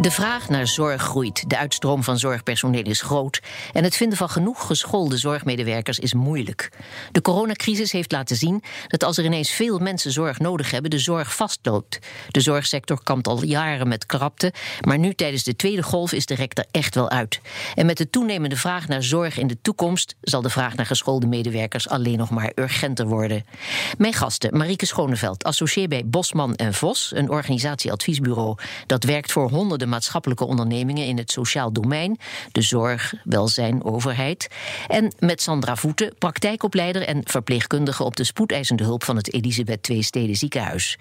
De vraag naar zorg groeit. De uitstroom van zorgpersoneel is groot. En het vinden van genoeg geschoolde zorgmedewerkers is moeilijk. De coronacrisis heeft laten zien dat als er ineens veel mensen zorg nodig hebben, de zorg vastloopt. De zorgsector kampt al jaren met krapte. Maar nu tijdens de tweede golf is de rek er echt wel uit. En met de toenemende vraag naar zorg in de toekomst zal de vraag naar geschoolde medewerkers alleen nog maar urgenter worden. Mijn gasten, Marieke Schoneveld, associé bij Bosman en Vos, een organisatieadviesbureau dat werkt voor honderden maatschappelijke ondernemingen in het sociaal domein, de zorg, welzijn, overheid. En met Sandra Voeten, praktijkopleider en verpleegkundige op de spoedeisende hulp van het Elisabeth II Steden Ziekenhuis.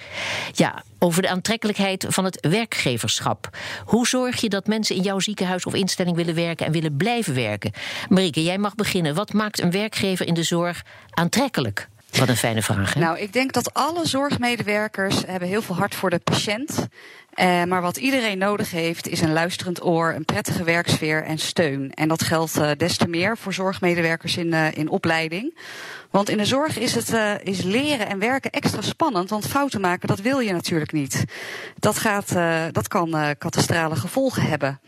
Ja, over de aantrekkelijkheid van het werkgeverschap. Hoe zorg je dat mensen in jouw ziekenhuis of instelling willen werken en willen blijven werken? Marieke, jij mag beginnen. Wat maakt een werkgever in de zorg aantrekkelijk? Wat een fijne vraag. Nou, ik denk dat alle zorgmedewerkers hebben heel veel hart voor de patiënt. Uh, maar wat iedereen nodig heeft, is een luisterend oor, een prettige werksfeer en steun. En dat geldt uh, des te meer voor zorgmedewerkers in, uh, in opleiding. Want in de zorg is, het, is leren en werken extra spannend. Want fouten maken, dat wil je natuurlijk niet. Dat, gaat, dat kan katastrale gevolgen hebben.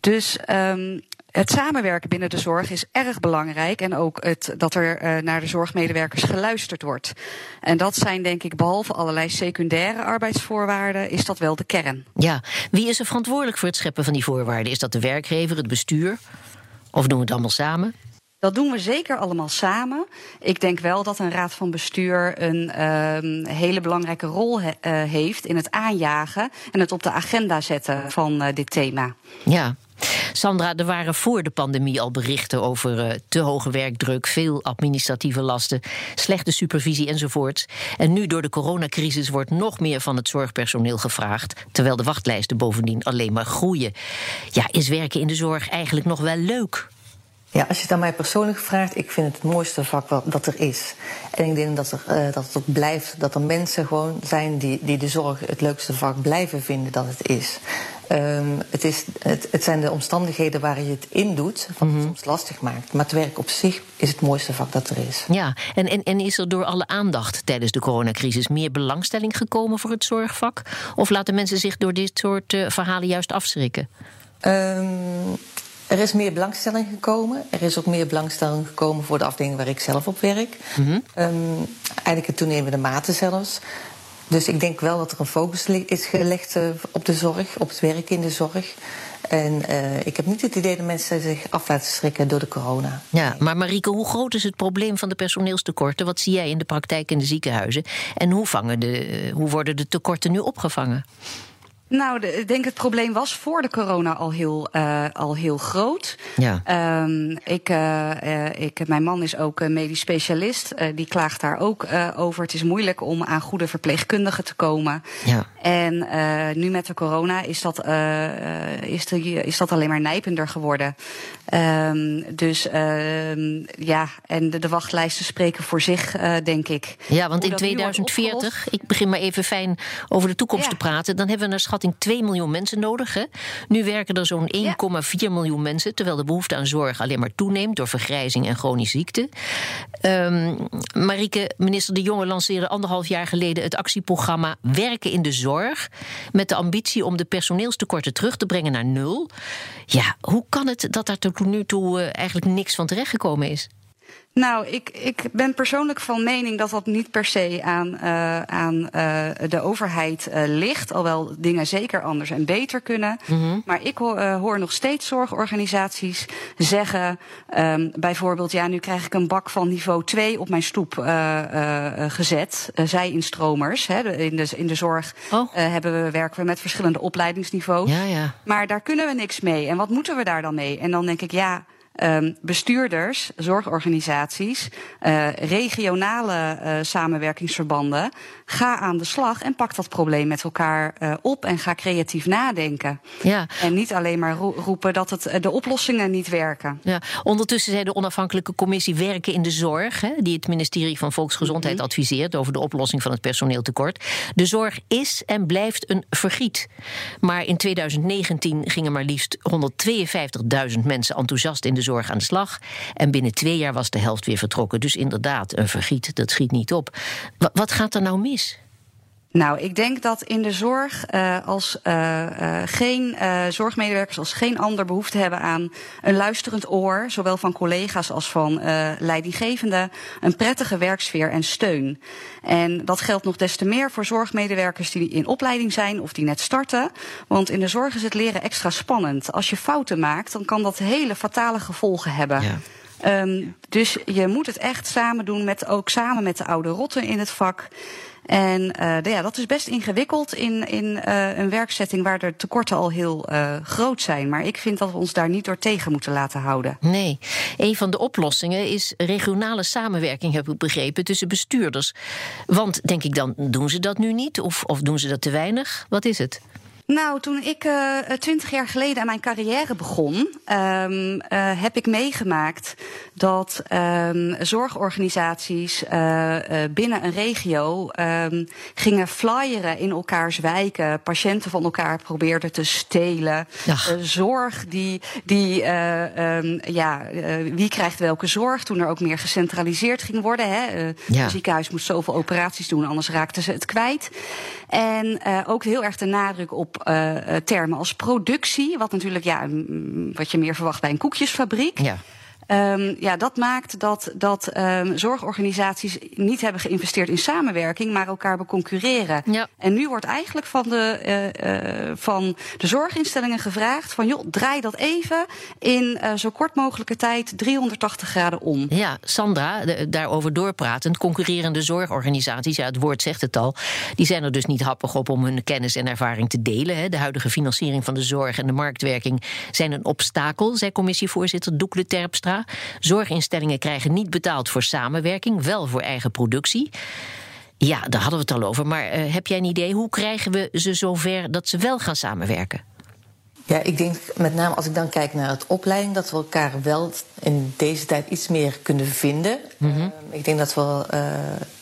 Dus um, het samenwerken binnen de zorg is erg belangrijk. En ook het, dat er uh, naar de zorgmedewerkers geluisterd wordt. En dat zijn denk ik, behalve allerlei secundaire arbeidsvoorwaarden, is dat wel de kern. Ja, wie is er verantwoordelijk voor het scheppen van die voorwaarden? Is dat de werkgever, het bestuur? Of doen we het allemaal samen? Dat doen we zeker allemaal samen. Ik denk wel dat een raad van bestuur een uh, hele belangrijke rol he uh, heeft in het aanjagen en het op de agenda zetten van uh, dit thema. Ja, Sandra, er waren voor de pandemie al berichten over uh, te hoge werkdruk, veel administratieve lasten, slechte supervisie enzovoort. En nu door de coronacrisis wordt nog meer van het zorgpersoneel gevraagd, terwijl de wachtlijsten bovendien alleen maar groeien. Ja, is werken in de zorg eigenlijk nog wel leuk? Ja, als je het aan mij persoonlijk vraagt, ik vind het het mooiste vak wat, dat er is. En ik denk dat, er, uh, dat het ook blijft, dat er mensen gewoon zijn die, die de zorg het leukste vak blijven vinden dat het is. Um, het, is het, het, zijn de omstandigheden waar je het in doet, wat het mm -hmm. soms lastig maakt. Maar het werk op zich is het mooiste vak dat er is. Ja, en, en, en is er door alle aandacht tijdens de coronacrisis meer belangstelling gekomen voor het zorgvak? Of laten mensen zich door dit soort uh, verhalen juist afschrikken? Um, er is meer belangstelling gekomen. Er is ook meer belangstelling gekomen voor de afdeling waar ik zelf op werk. Mm -hmm. um, eigenlijk in toenemende mate zelfs. Dus ik denk wel dat er een focus is gelegd uh, op de zorg, op het werk in de zorg. En uh, ik heb niet het idee dat mensen zich af laten schrikken door de corona. Ja, maar Marieke, hoe groot is het probleem van de personeelstekorten? Wat zie jij in de praktijk in de ziekenhuizen? En hoe, vangen de, hoe worden de tekorten nu opgevangen? Nou, ik denk het probleem was voor de corona al heel, uh, al heel groot. Ja. Um, ik, uh, uh, ik, mijn man is ook medisch specialist. die klaagt daar ook over. Het is moeilijk om aan goede verpleegkundigen te komen. Ja. En nu met de corona is dat, is, de, is dat alleen maar nijpender geworden. Um, dus ja, en de, de, wachtlijsten spreken voor zich, denk ik. Ja, want in 2040, ik begin maar even fijn over de toekomst ja. te praten, dan hebben we een schatting 2 miljoen mensen nodig. Hè? Nu werken er zo'n 1,4 ja. miljoen mensen, terwijl de behoefte aan zorg alleen maar toeneemt door vergrijzing en chronische ziekte. Um, Marieke, minister De Jonge lanceerde anderhalf jaar geleden het actieprogramma Werken in de Zorg. Met de ambitie om de personeelstekorten terug te brengen naar nul. Ja, hoe kan het dat daar tot nu toe uh, eigenlijk niks van terechtgekomen is? Nou, ik, ik ben persoonlijk van mening dat dat niet per se aan, uh, aan uh, de overheid uh, ligt. Alhoewel dingen zeker anders en beter kunnen. Mm -hmm. Maar ik hoor, hoor, nog steeds zorgorganisaties zeggen... Um, bijvoorbeeld, ja, nu krijg ik een bak van niveau 2 op mijn stoep gezet. zij instromers. Hè, in, de, in de zorg oh. hebben we, werken we met verschillende opleidingsniveaus. Ja, ja. Maar daar kunnen we niks mee. En wat moeten we daar dan mee? En dan denk ik, ja... um, bestuurders, zorgorganisaties, uh, regionale uh, samenwerkingsverbanden. Ga aan de slag en pak dat probleem met elkaar uh, op en ga creatief nadenken. Ja. En niet alleen maar roepen dat het, de oplossingen niet werken. Ja. Ondertussen zei de onafhankelijke commissie Werken in de Zorg, hè, die het ministerie van Volksgezondheid mm -hmm. adviseert over de oplossing van het personeeltekort. De zorg is en blijft een vergiet. Maar in 2019 gingen maar liefst 152.000 mensen enthousiast in de zorg aan de slag. En binnen twee jaar was de helft weer vertrokken. Dus inderdaad, een vergiet, dat schiet niet op. wat gaat er nou mis? Nou, ik denk dat in de zorg uh, als uh, uh, geen zorgmedewerkers als geen ander behoefte hebben aan een luisterend oor, zowel van collega's als van leidinggevenden, een prettige werksfeer en steun. En dat geldt nog des te meer voor zorgmedewerkers die in opleiding zijn of die net starten. Want in de zorg is het leren extra spannend. Als je fouten maakt, dan kan dat hele fatale gevolgen hebben. Ja. Um, dus je moet het echt samen doen, met, ook samen met de oude rotten in het vak. En uh, ja, dat is best ingewikkeld in, in uh, een werkzetting waar de tekorten al heel uh, groot zijn. Maar ik vind dat we ons daar niet door tegen moeten laten houden. Nee, een van de oplossingen is regionale samenwerking, heb ik begrepen, tussen bestuurders. Want denk ik dan, doen ze dat nu niet? Of, of doen ze dat te weinig? Wat is het? Nou, toen ik twintig uh, jaar geleden aan mijn carrière begon, um, uh, heb ik meegemaakt dat um, zorgorganisaties uh, binnen een regio um, gingen flyeren in elkaars wijken, patiënten van elkaar probeerden te stelen. zorg die, die ja, wie krijgt welke zorg? Toen er ook meer gecentraliseerd ging worden. Hè? Ja. Het ziekenhuis moest zoveel operaties doen, anders raakten ze het kwijt. En ook heel erg de nadruk op uh, termen als productie, wat natuurlijk ja, wat je meer verwacht bij een koekjesfabriek. Ja. Um, ja, dat maakt dat, dat um, zorgorganisaties niet hebben geïnvesteerd in samenwerking, maar elkaar beconcurreren. Ja. En nu wordt eigenlijk van de, uh, uh, van de zorginstellingen gevraagd van joh, draai dat even in uh, zo kort mogelijke tijd 380 graden om. Ja, Sandra, de, daarover doorpratend, concurrerende zorgorganisaties, ja, het woord zegt het al, die zijn er dus niet happig op om hun kennis en ervaring te delen. Hè. De huidige financiering van de zorg en de marktwerking zijn een obstakel, zei commissievoorzitter Doekle Terpstra. Zorginstellingen krijgen niet betaald voor samenwerking, wel voor eigen productie. Ja, daar hadden we het al over. Maar uh, heb jij een idee hoe krijgen we ze zover dat ze wel gaan samenwerken? Ja, ik denk met name als ik dan kijk naar het opleiding, dat we elkaar wel in deze tijd iets meer kunnen vinden. Mm -hmm. uh, ik denk dat we uh,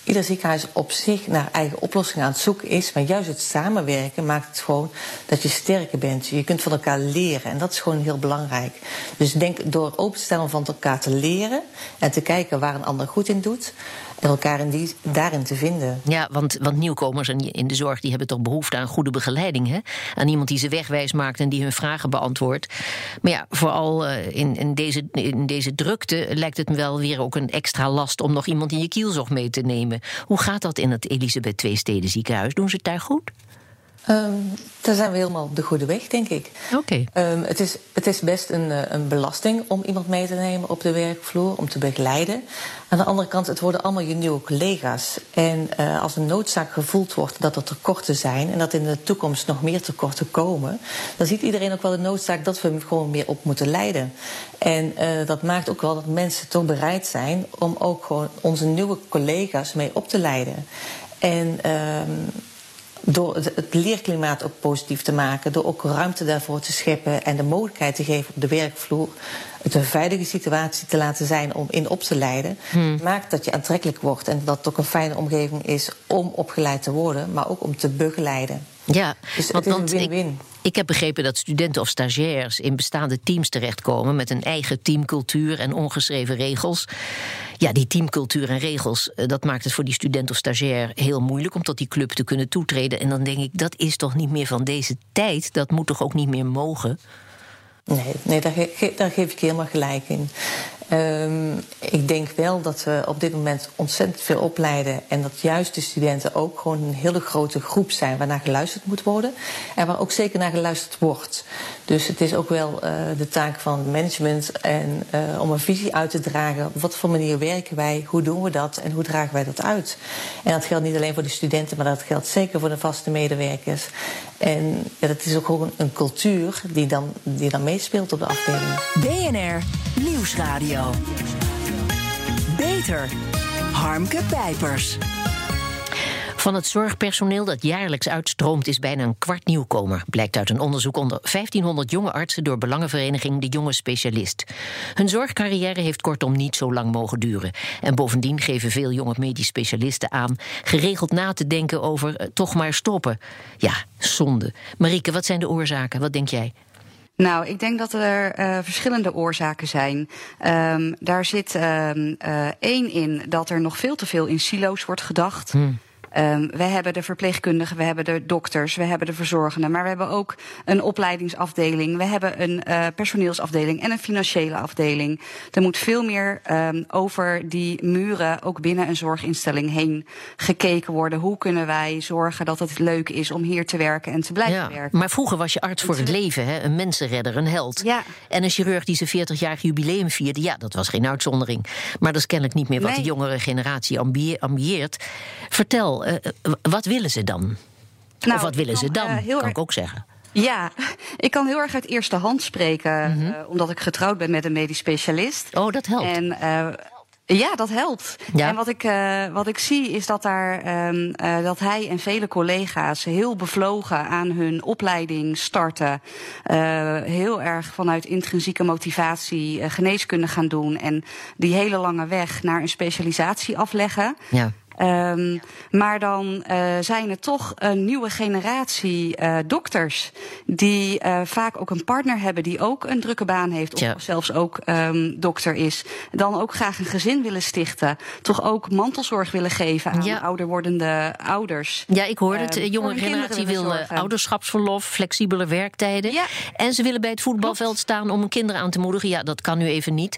ieder ziekenhuis op zich naar eigen oplossingen aan het zoeken is. Maar juist het samenwerken maakt het gewoon dat je sterker bent. Je kunt van elkaar leren en dat is gewoon heel belangrijk. Dus ik denk door openstellen van elkaar te leren en te kijken waar een ander goed in doet elkaar in die, daarin te vinden. Ja, want, want nieuwkomers in de zorg die hebben toch behoefte aan goede begeleiding. Hè? Aan iemand die ze wegwijs maakt en die hun vragen beantwoordt. Maar ja, vooral uh, in, in, deze, in deze drukte lijkt het me wel weer ook een extra last om nog iemand in je kielzog mee te nemen. Hoe gaat dat in het Elisabeth Twee Steden ziekenhuis? Doen ze het daar goed? Um, daar zijn we helemaal op de goede weg, denk ik. Oké. Okay. Um, het, is, het is best een, eh, een belasting om iemand mee te nemen op de werkvloer, om te begeleiden. Aan de andere kant, het worden allemaal je nieuwe collega's. En uh, als een noodzaak gevoeld wordt dat er tekorten zijn en dat in de toekomst nog meer tekorten komen, dan ziet iedereen ook wel de noodzaak dat we hem gewoon meer op moeten leiden. En uh, dat maakt ook wel dat mensen toch bereid zijn om ook gewoon onze nieuwe collega's mee op te leiden. En um, door het leerklimaat ook positief te maken, door ook ruimte daarvoor te scheppen en de mogelijkheid te geven op de werkvloer het een veilige situatie te laten zijn om in op te leiden, hmm. maakt dat je aantrekkelijk wordt en dat het ook een fijne omgeving is om opgeleid te worden, maar ook om te begeleiden. Ja, dus want, een win-win. Ik, heb begrepen dat studenten of stagiairs in bestaande teams terechtkomen met een eigen teamcultuur en ongeschreven regels. Ja, die teamcultuur en regels, eh, dat maakt het voor die student of stagiair heel moeilijk om tot die club te kunnen toetreden. En dan denk ik, dat is toch niet meer van deze tijd? Dat moet toch ook niet meer mogen? Nee, nee daar, ge daar geef ik helemaal gelijk in. Ehm, ik denk wel dat we op dit moment ontzettend veel opleiden. En dat juist de studenten ook gewoon een hele grote groep zijn waarnaar geluisterd moet worden. En waar ook zeker naar geluisterd wordt. Dus het is ook wel uh, de taak van management en, uh, om een visie uit te dragen. Op wat voor manier werken wij, hoe doen we dat en hoe dragen wij dat uit? En dat geldt niet alleen voor de studenten, maar dat geldt zeker voor de vaste medewerkers. En ja, dat is ook gewoon een cultuur die dan, die dan meespeelt op de afdeling. BNR Nieuwsradio. Beter. Harmke Pijpers. Van het zorgpersoneel dat jaarlijks uitstroomt is bijna een kwart nieuwkomer, blijkt uit een onderzoek onder 1500 jonge artsen door belangenvereniging De Jonge Specialist. Hun zorgcarrière heeft kortom niet zo lang mogen duren. En bovendien geven veel jonge medisch specialisten aan geregeld na te denken over eh, toch maar stoppen. Ja, zonde. Marieke, wat zijn de oorzaken? Wat denk jij? Nou, ik denk dat er uh, verschillende oorzaken zijn. Um, daar zit um, uh, één in dat er nog veel te veel in silo's wordt gedacht. Hmm. Um, we hebben de verpleegkundigen, we hebben de dokters, we hebben de verzorgenden, maar we hebben ook een opleidingsafdeling, we hebben een uh, personeelsafdeling en een financiële afdeling. Er moet veel meer um, over die muren, ook binnen een zorginstelling, heen gekeken worden. Hoe kunnen wij zorgen dat het leuk is om hier te werken en te blijven ja, werken? Maar vroeger was je arts voor het leven, hè? een mensenredder, een held. Ja. En een chirurg die zijn 40-jarig jubileum vierde, ja, dat was geen uitzondering. Maar dat is kennelijk niet meer wat nee. de jongere generatie ambieert. Vertel, uh, wat willen ze dan? Nou, of wat willen ze dan, uh, kan ik ook zeggen. Ja, ik kan heel erg uit eerste hand spreken, mm -hmm. uh, omdat ik getrouwd ben met een medisch specialist. Oh, dat helpt. En ja, dat helpt. Ja. En wat ik, uh, wat ik zie is dat, daar, um, uh, dat hij en vele collega's heel bevlogen aan hun opleiding starten. Uh, heel erg vanuit intrinsieke motivatie geneeskunde gaan doen. En die hele lange weg naar een specialisatie afleggen. Ja. Um, maar dan uh, zijn het toch een nieuwe generatie uh, dokters. Die uh, vaak ook een partner hebben die ook een drukke baan heeft. Of zelfs ook um, dokter is. Dan ook graag een gezin willen stichten. Toch ook mantelzorg willen geven aan ja. ouder wordende ouders. Ja, ik hoorde het. De jonge generatie wil ouderschapsverlof, flexibele werktijden. Ja. En ze willen bij het voetbalveld Klopt. staan om hun kinderen aan te moedigen. Ja, dat kan nu even niet.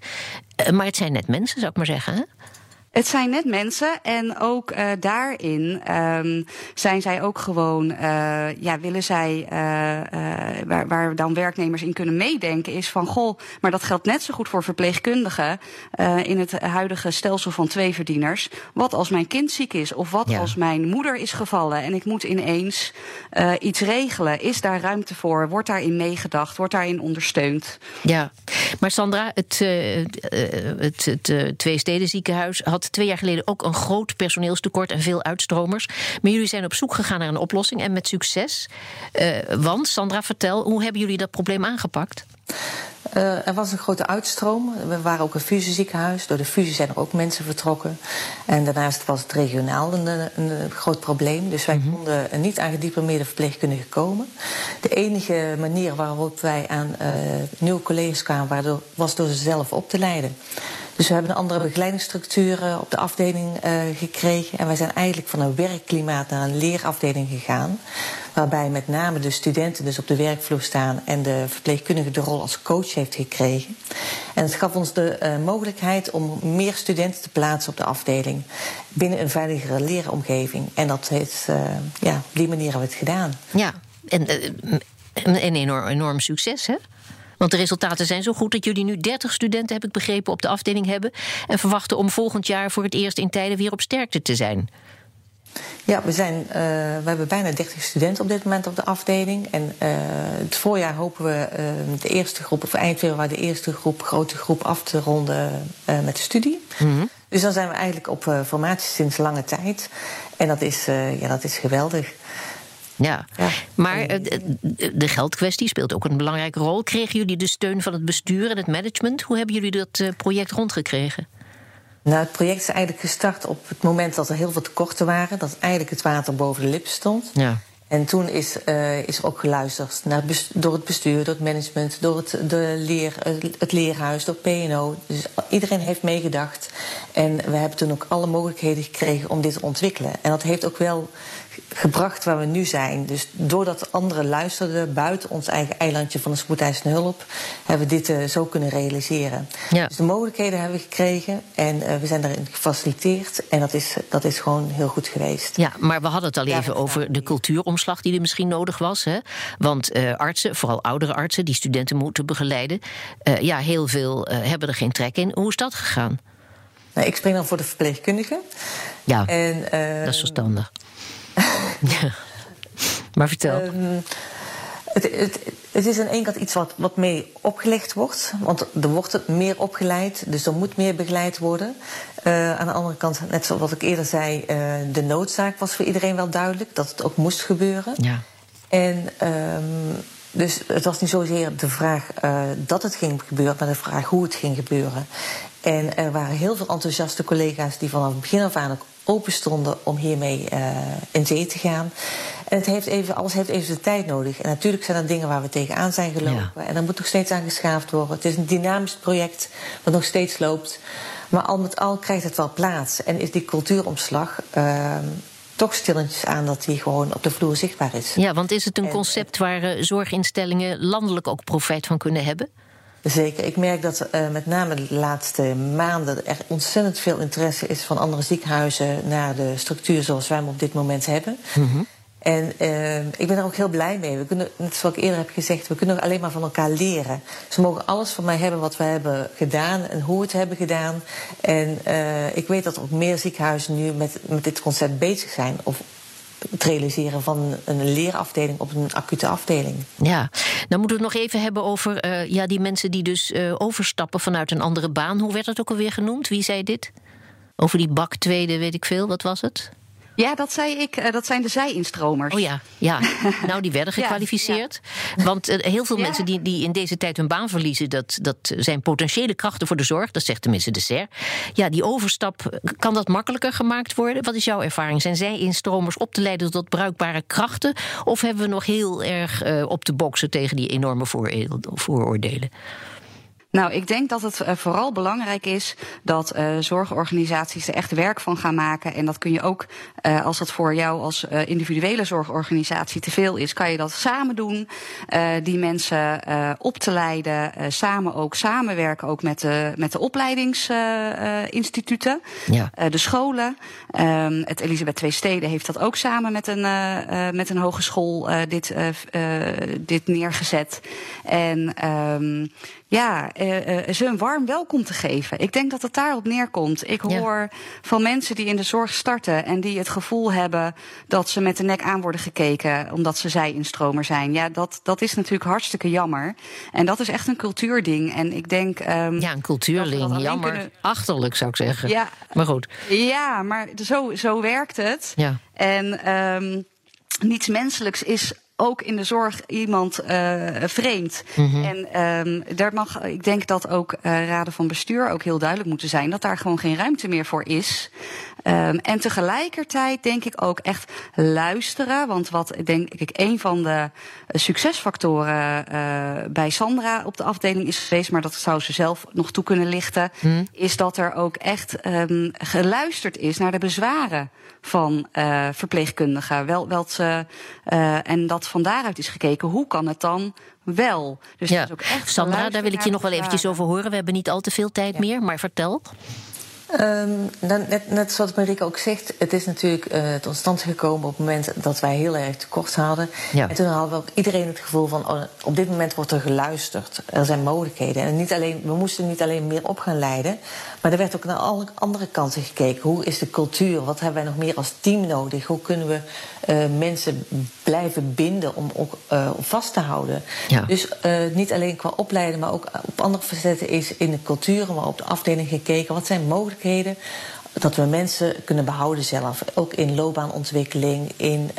maar het zijn net mensen, zou ik maar zeggen. Hè? Het zijn net mensen en ook uh, daarin um, zijn zij ook gewoon, uh, ja, willen zij, uh, waar, waar dan werknemers in kunnen meedenken, is van goh, maar dat geldt net zo goed voor verpleegkundigen in het huidige stelsel van twee verdieners. Wat als mijn kind ziek is of wat ja. als mijn moeder is gevallen en ik moet ineens iets regelen? Is daar ruimte voor? Wordt daarin meegedacht? Wordt daarin ondersteund? Ja, maar Sandra, het, het, het, het Twee Steden ziekenhuis had twee jaar geleden ook een groot personeelstekort en veel uitstromers. Maar jullie zijn op zoek gegaan naar een oplossing en met succes. Uh, want, Sandra, vertel, hoe hebben jullie dat probleem aangepakt? Uh, er was een grote uitstroom. We waren ook een fusieziekenhuis. Door de fusie zijn er ook mensen vertrokken. En daarnaast was het regionaal een, een, een groot probleem. Dus wij mm -hmm. konden niet aan gediplomeerde verpleegkundigen komen. De enige manier waarop wij aan uh, nieuwe collega's kwamen... Was door ze zelf op te leiden. Dus we hebben een andere begeleidingsstructuur op de afdeling uh, gekregen. En wij zijn eigenlijk van een werkklimaat naar een leerafdeling gegaan. Waarbij met name de studenten dus op de werkvloer staan en de verpleegkundige de rol als coach heeft gekregen. En het gaf ons de uh, mogelijkheid om meer studenten te plaatsen op de afdeling. Binnen een veiligere leeromgeving. En dat heeft, uh, ja, op die manier hebben we het gedaan. Ja, en een enorm, enorm succes, hè? Want de resultaten zijn zo goed dat jullie nu 30 studenten, heb ik begrepen, op de afdeling hebben. En verwachten om volgend jaar voor het eerst in tijden weer op sterkte te zijn. Ja, we, zijn, uh, we hebben bijna 30 studenten op dit moment op de afdeling. En uh, het voorjaar hopen we uh, de eerste groep, of eind februari de eerste groep, grote groep af te ronden met de studie. Mm -hmm. Dus dan zijn we eigenlijk op formatie sinds lange tijd. En dat is, ja, dat is geweldig. Ja, ja. maar de geldkwestie speelt ook een belangrijke rol. Kregen jullie de steun van het bestuur en het management? Hoe hebben jullie dat project rondgekregen? Nou, het project is eigenlijk gestart op het moment dat er heel veel tekorten waren. Dat eigenlijk het water boven de lippen stond. Ja. En toen is, uh, is er ook geluisterd naar het door het bestuur, door het management, door het, de leer, het leerhuis, door PNO. Dus iedereen heeft meegedacht. En we hebben toen ook alle mogelijkheden gekregen om dit te ontwikkelen. En dat heeft ook wel gebracht waar we nu zijn. Dus doordat anderen luisterden buiten ons eigen eilandje van de spoedeisende hulp, hebben we dit uh, zo kunnen realiseren. Ja. Dus de mogelijkheden hebben we gekregen en uh, we zijn daarin gefaciliteerd. En dat is, dat is gewoon heel goed geweest. Ja, maar we hadden het al Ja, even over de cultuuromslag die er misschien nodig was. Hè? Want eh, artsen, vooral oudere artsen, die studenten moeten begeleiden, eh, ja, heel veel eh, hebben er geen trek in. Hoe is dat gegaan? Nou, ik spring dan voor de verpleegkundige. Ja, En, eh, dat is verstandig. Ja. Maar vertel. Ehm, het, het, het is aan één kant iets wat, wat mee opgelegd wordt. Want er wordt meer opgeleid, dus er moet meer begeleid worden. Eh, aan de andere kant, net zoals wat ik eerder zei, eh, de noodzaak was voor iedereen wel duidelijk. Dat het ook moest gebeuren. ja. En ehm, dus het was niet zozeer de vraag eh, dat het ging gebeuren, maar de vraag hoe het ging gebeuren. En er waren heel veel enthousiaste collega's die vanaf het begin af aan ook open stonden om hiermee eh, in zee te gaan. En het heeft even, alles heeft even de tijd nodig. En natuurlijk zijn er dingen waar we tegenaan zijn gelopen. En daar moet nog steeds aan geschaafd worden. Het is een dynamisch project wat nog steeds loopt. Maar al met al krijgt het wel plaats. En is die cultuuromslag ehm, toch stilletjes aan dat die gewoon op de vloer zichtbaar is. ja, want is het een En- concept waar eh, zorginstellingen landelijk ook profijt van kunnen hebben? Zeker. Ik merk dat eh, met name de laatste maanden er ontzettend veel interesse is van andere ziekenhuizen naar de structuur zoals wij hem op dit moment hebben. En eh, ik ben er ook heel blij mee. We kunnen, net zoals ik eerder heb gezegd, we kunnen alleen maar van elkaar leren. Ze mogen alles van mij hebben wat we hebben gedaan en hoe we het hebben gedaan. En eh, ik weet dat er ook meer ziekenhuizen nu met, met dit concept bezig zijn. Of het realiseren van een leerafdeling op een acute afdeling. Ja, dan moeten we het nog even hebben over eh, ja, die mensen die dus eh, overstappen vanuit een andere baan. Hoe werd dat ook alweer genoemd? Wie zei dit? Over die bak tweede, weet ik veel. Wat was het? Ja, dat zei ik. eh, dat zijn de zij-instromers. Oh ja, ja. Nou, die werden Ja, gekwalificeerd. Want eh, heel veel mensen die, die in deze tijd hun baan verliezen, dat, dat zijn potentiële krachten voor de zorg. Dat zegt tenminste de SER. Ja, die overstap, kan dat makkelijker gemaakt worden? Wat is jouw ervaring? Zijn zij instromers op te leiden tot bruikbare krachten? Of hebben we nog heel erg eh, op te boksen tegen die enorme vooroordelen? Nou, ik denk dat het eh, vooral belangrijk is dat eh, zorgorganisaties er echt werk van gaan maken. En dat kun je ook, eh, als dat voor jou als eh, individuele zorgorganisatie te veel is, kan je dat samen doen. Die mensen op te leiden, samen ook samenwerken ook met de, met de opleidingsinstituten. Ja. De scholen. Ehm, het Elisabeth Twee Steden heeft dat ook samen met een, met een hogeschool dit, dit neergezet. En ehm, ja, eh, eh, ze een warm welkom te geven. Ik denk dat het daarop neerkomt. Ik Ja. hoor van mensen die in de zorg starten en die het gevoel hebben dat ze met de nek aan worden gekeken omdat ze zij-instromer zijn. Ja, dat, dat is natuurlijk hartstikke jammer. En dat is echt een cultuurding. En ik denk. ehm, Ja, een alleen Jammer. kunnen- Achterlijk zou ik zeggen. Ja, Maar goed. ja, maar zo, zo werkt het. Ja. En ehm, niets menselijks is ook in de zorg iemand eh, vreemd. Mhm. En ehm, daar mag, ik denk dat ook eh, raden van bestuur ook heel duidelijk moeten zijn dat daar gewoon geen ruimte meer voor is. Ehm, en tegelijkertijd denk ik ook echt luisteren. Want wat denk ik een van de succesfactoren eh, bij Sandra op de afdeling is geweest, maar dat zou ze zelf nog toe kunnen lichten, is dat er ook echt ehm, geluisterd is naar de bezwaren van verpleegkundigen. Wel, wel ze, en dat van daaruit is gekeken, hoe kan het dan wel? Dus Ja. is ook echt Sandra, daar wil ik je nog wel eventjes over horen. We hebben niet al te veel tijd meer, maar vertel. Ehm, dan, net, net zoals Marike ook zegt, het is natuurlijk eh, tot stand gekomen op het moment dat wij heel erg tekort hadden. Ja. En toen hadden we ook iedereen het gevoel van, oh, op dit moment wordt er geluisterd. Er zijn mogelijkheden. En niet alleen, we moesten niet alleen meer op gaan leiden, maar er werd ook naar alle andere kanten gekeken. Hoe is de cultuur? Wat hebben wij nog meer als team nodig? Hoe kunnen we eh, mensen blijven binden om ook eh, vast te houden? Ja. Dus eh, niet alleen qua opleiden, maar ook op andere facetten is in de cultuur, maar op de afdeling gekeken. Wat zijn mogelijkheden dat we mensen kunnen behouden zelf? Ook in loopbaanontwikkeling, in.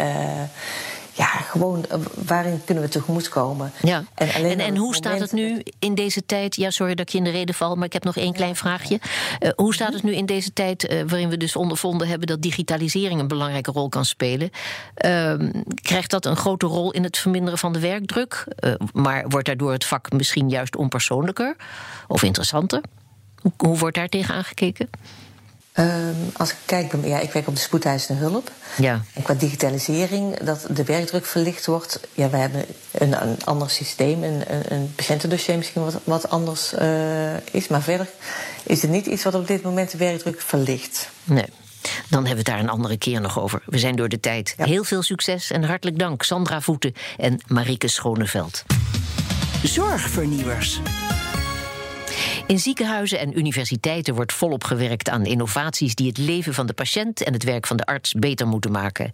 Ja, gewoon eh, waarin kunnen we tegemoetkomen? Ja. En, En, hoe staat het nu in deze tijd? Ja, sorry dat ik je in de reden val, maar ik heb nog één klein vraagje. Eh, hoe staat het nu in deze tijd eh, waarin we dus ondervonden hebben dat digitalisering een belangrijke rol kan spelen? Ehm, krijgt dat een grote rol in het verminderen van de werkdruk? Maar wordt daardoor het vak misschien juist onpersoonlijker of interessanter? Hoe, hoe wordt daar tegen aangekeken? Ehm, als ik kijk, ja, ik werk op de spoedeisende hulp. Ja. En qua digitalisering, dat de werkdruk verlicht wordt. Ja, we hebben een, een ander systeem, een, een, een patiëntendossier misschien wat, wat anders uh, is. Maar verder is het niet iets wat op dit moment de werkdruk verlicht. Nee. Dan hebben we het daar een andere keer nog over. We zijn door de tijd. Ja. Heel veel succes en hartelijk dank Sandra Voeten en Marieke Schoneveld. Zorgvernieuwers. In ziekenhuizen en universiteiten wordt volop gewerkt aan innovaties die het leven van de patiënt en het werk van de arts beter moeten maken.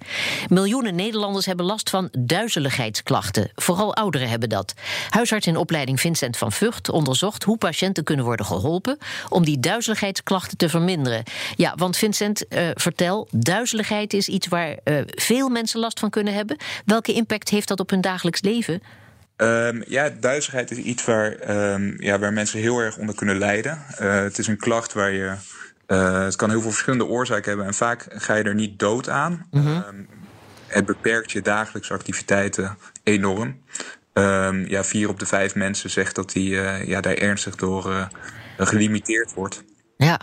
Miljoenen Nederlanders hebben last van duizeligheidsklachten. Vooral ouderen hebben dat. Huisarts in opleiding Vincent van Vught onderzocht hoe patiënten kunnen worden geholpen om die duizeligheidsklachten te verminderen. Ja, want Vincent, uh, vertel, duizeligheid is iets waar uh, veel mensen last van kunnen hebben. Welke impact heeft dat op hun dagelijks leven? Um, ja, duizeligheid is iets waar, um, ja, waar mensen heel erg onder kunnen lijden. Uh, het is een klacht waar je. Uh, het kan heel veel verschillende oorzaken hebben en vaak ga je er niet dood aan. Mm -hmm. um, het beperkt je dagelijkse activiteiten enorm. ja, vier op de vijf mensen zegt dat hij uh, ja, daar ernstig door gelimiteerd wordt. Ja,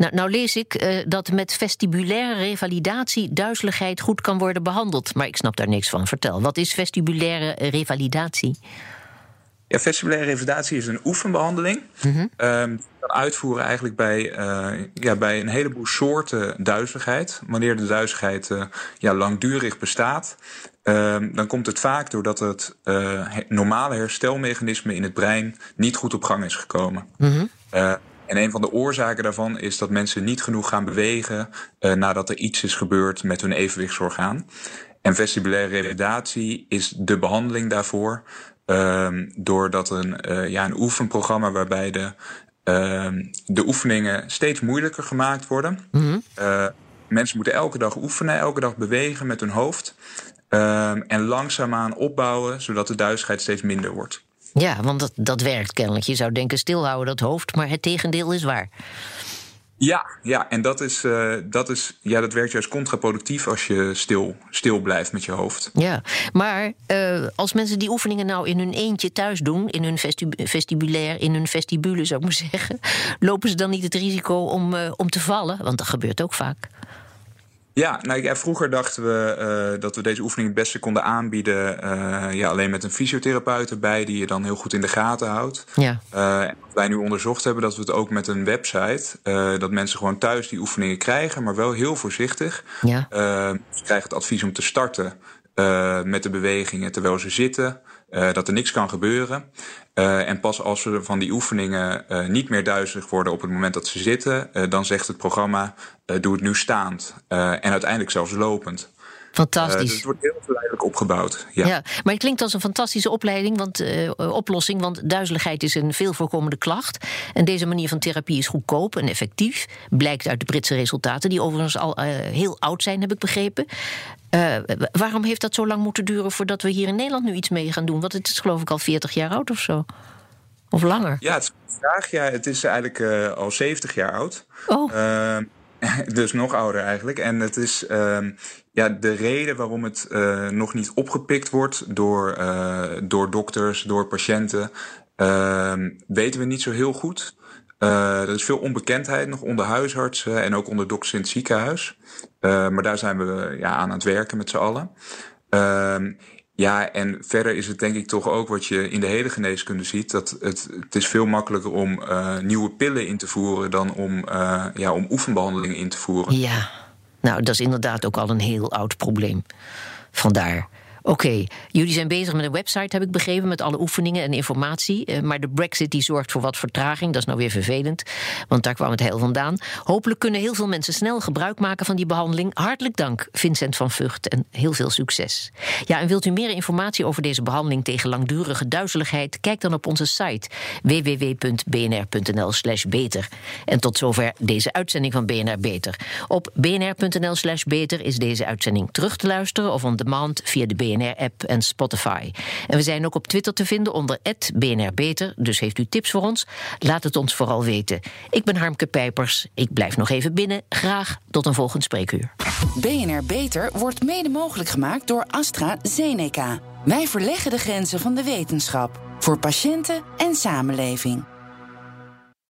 nou, nou lees ik uh, dat met vestibulaire revalidatie duizeligheid goed kan worden behandeld. Maar ik snap daar niks van. Vertel, wat is vestibulaire revalidatie? Ja, vestibulaire revalidatie is een oefenbehandeling. Mm -hmm. um, kan uitvoeren eigenlijk bij, uh, ja, bij een heleboel soorten duizeligheid. Wanneer de duizeligheid uh, ja, langdurig bestaat, um, dan komt het vaak doordat het normale herstelmechanisme in het brein niet goed op gang is gekomen. Mm -hmm. En een van de oorzaken daarvan is dat mensen niet genoeg gaan bewegen uh, nadat er iets is gebeurd met hun evenwichtsorgaan. En vestibulaire revalidatie is de behandeling daarvoor. Uh, doordat een, uh, ja, een oefenprogramma waarbij de, de oefeningen steeds moeilijker gemaakt worden. Mm -hmm. mensen moeten elke dag oefenen, elke dag bewegen met hun hoofd. en langzaamaan opbouwen, zodat de duizigheid steeds minder wordt. Ja, want dat, dat werkt kennelijk. Je zou denken stilhouden dat hoofd, maar het tegendeel is waar. Ja, ja en dat, is, uh, dat, is, ja, dat werkt juist contraproductief als je stil, stil blijft met je hoofd. Ja, maar uh, als mensen die oefeningen nou in hun eentje thuis doen, in hun vestib vestibulair, in hun vestibule zou ik maar zeggen, lopen ze dan niet het risico om, uh, om te vallen? Want dat gebeurt ook vaak. Ja, nou, ja, vroeger dachten we uh, dat we deze oefening het beste konden aanbieden. Uh, ja, alleen met een fysiotherapeut erbij die je dan heel goed in de gaten houdt. Ja. Uh, en wat wij nu onderzocht hebben, dat we het ook met een website. dat mensen gewoon thuis die oefeningen krijgen, maar wel heel voorzichtig. Ja. ze krijgen het advies om te starten met de bewegingen terwijl ze zitten. Uh, dat er niks kan gebeuren. Uh, en pas als ze van die oefeningen niet meer duizelig worden op het moment dat ze zitten, dan zegt het programma: doe het nu staand. en uiteindelijk zelfs lopend. Fantastisch. dus het wordt heel geleidelijk opgebouwd. Ja. ja. maar het klinkt als een fantastische opleiding, want, oplossing. Want duizeligheid is een veel voorkomende klacht. En deze manier van therapie is goedkoop en effectief. Blijkt uit de Britse resultaten, die overigens al heel oud zijn, heb ik begrepen. Uh, waarom heeft dat zo lang moeten duren voordat we hier in Nederland nu iets mee gaan doen? Want het is geloof ik al 40 jaar oud of zo. Of langer? Ja, het is vraag. Ja, het is eigenlijk uh, al 70 jaar oud. Oh. Uh, dus nog ouder eigenlijk. En het is ja, de reden waarom het nog niet opgepikt wordt door, door dokters, door patiënten, weten we niet zo heel goed. Uh, er is veel onbekendheid nog onder huisartsen en ook onder dokters in het ziekenhuis. Maar daar zijn we ja, aan het werken met z'n allen. Ja, en verder is het denk ik toch ook wat je in de hele geneeskunde ziet. Dat het, het is veel makkelijker om uh, nieuwe pillen in te voeren dan om, ja, om oefenbehandelingen in te voeren. Ja, nou dat is inderdaad ook al een heel oud probleem. Vandaar. Oké, jullie zijn bezig met een website, heb ik begrepen, met alle oefeningen en informatie. Uh, maar de Brexit die zorgt voor wat vertraging. Dat is nou weer vervelend, want daar kwam het heel vandaan. Hopelijk kunnen heel veel mensen snel gebruik maken van die behandeling. Hartelijk dank, Vincent van Vught, en heel veel succes. Ja, en wilt u meer informatie over deze behandeling tegen langdurige duizeligheid? Kijk dan op onze site www.bnr.nl/slash beter. En tot zover deze uitzending van BNR Beter. Op bnr.nl/slash beter is deze uitzending terug te luisteren of on demand via de BNR. BNR-app en Spotify. En we zijn ook op Twitter te vinden onder BNR Beter. Dus heeft u tips voor ons? Laat het ons vooral weten. Ik ben Harmke Pijpers. Ik blijf nog even binnen. Graag tot een volgend spreekuur. BNR Beter wordt mede mogelijk gemaakt door AstraZeneca. Wij verleggen de grenzen van de wetenschap. Voor patiënten en samenleving.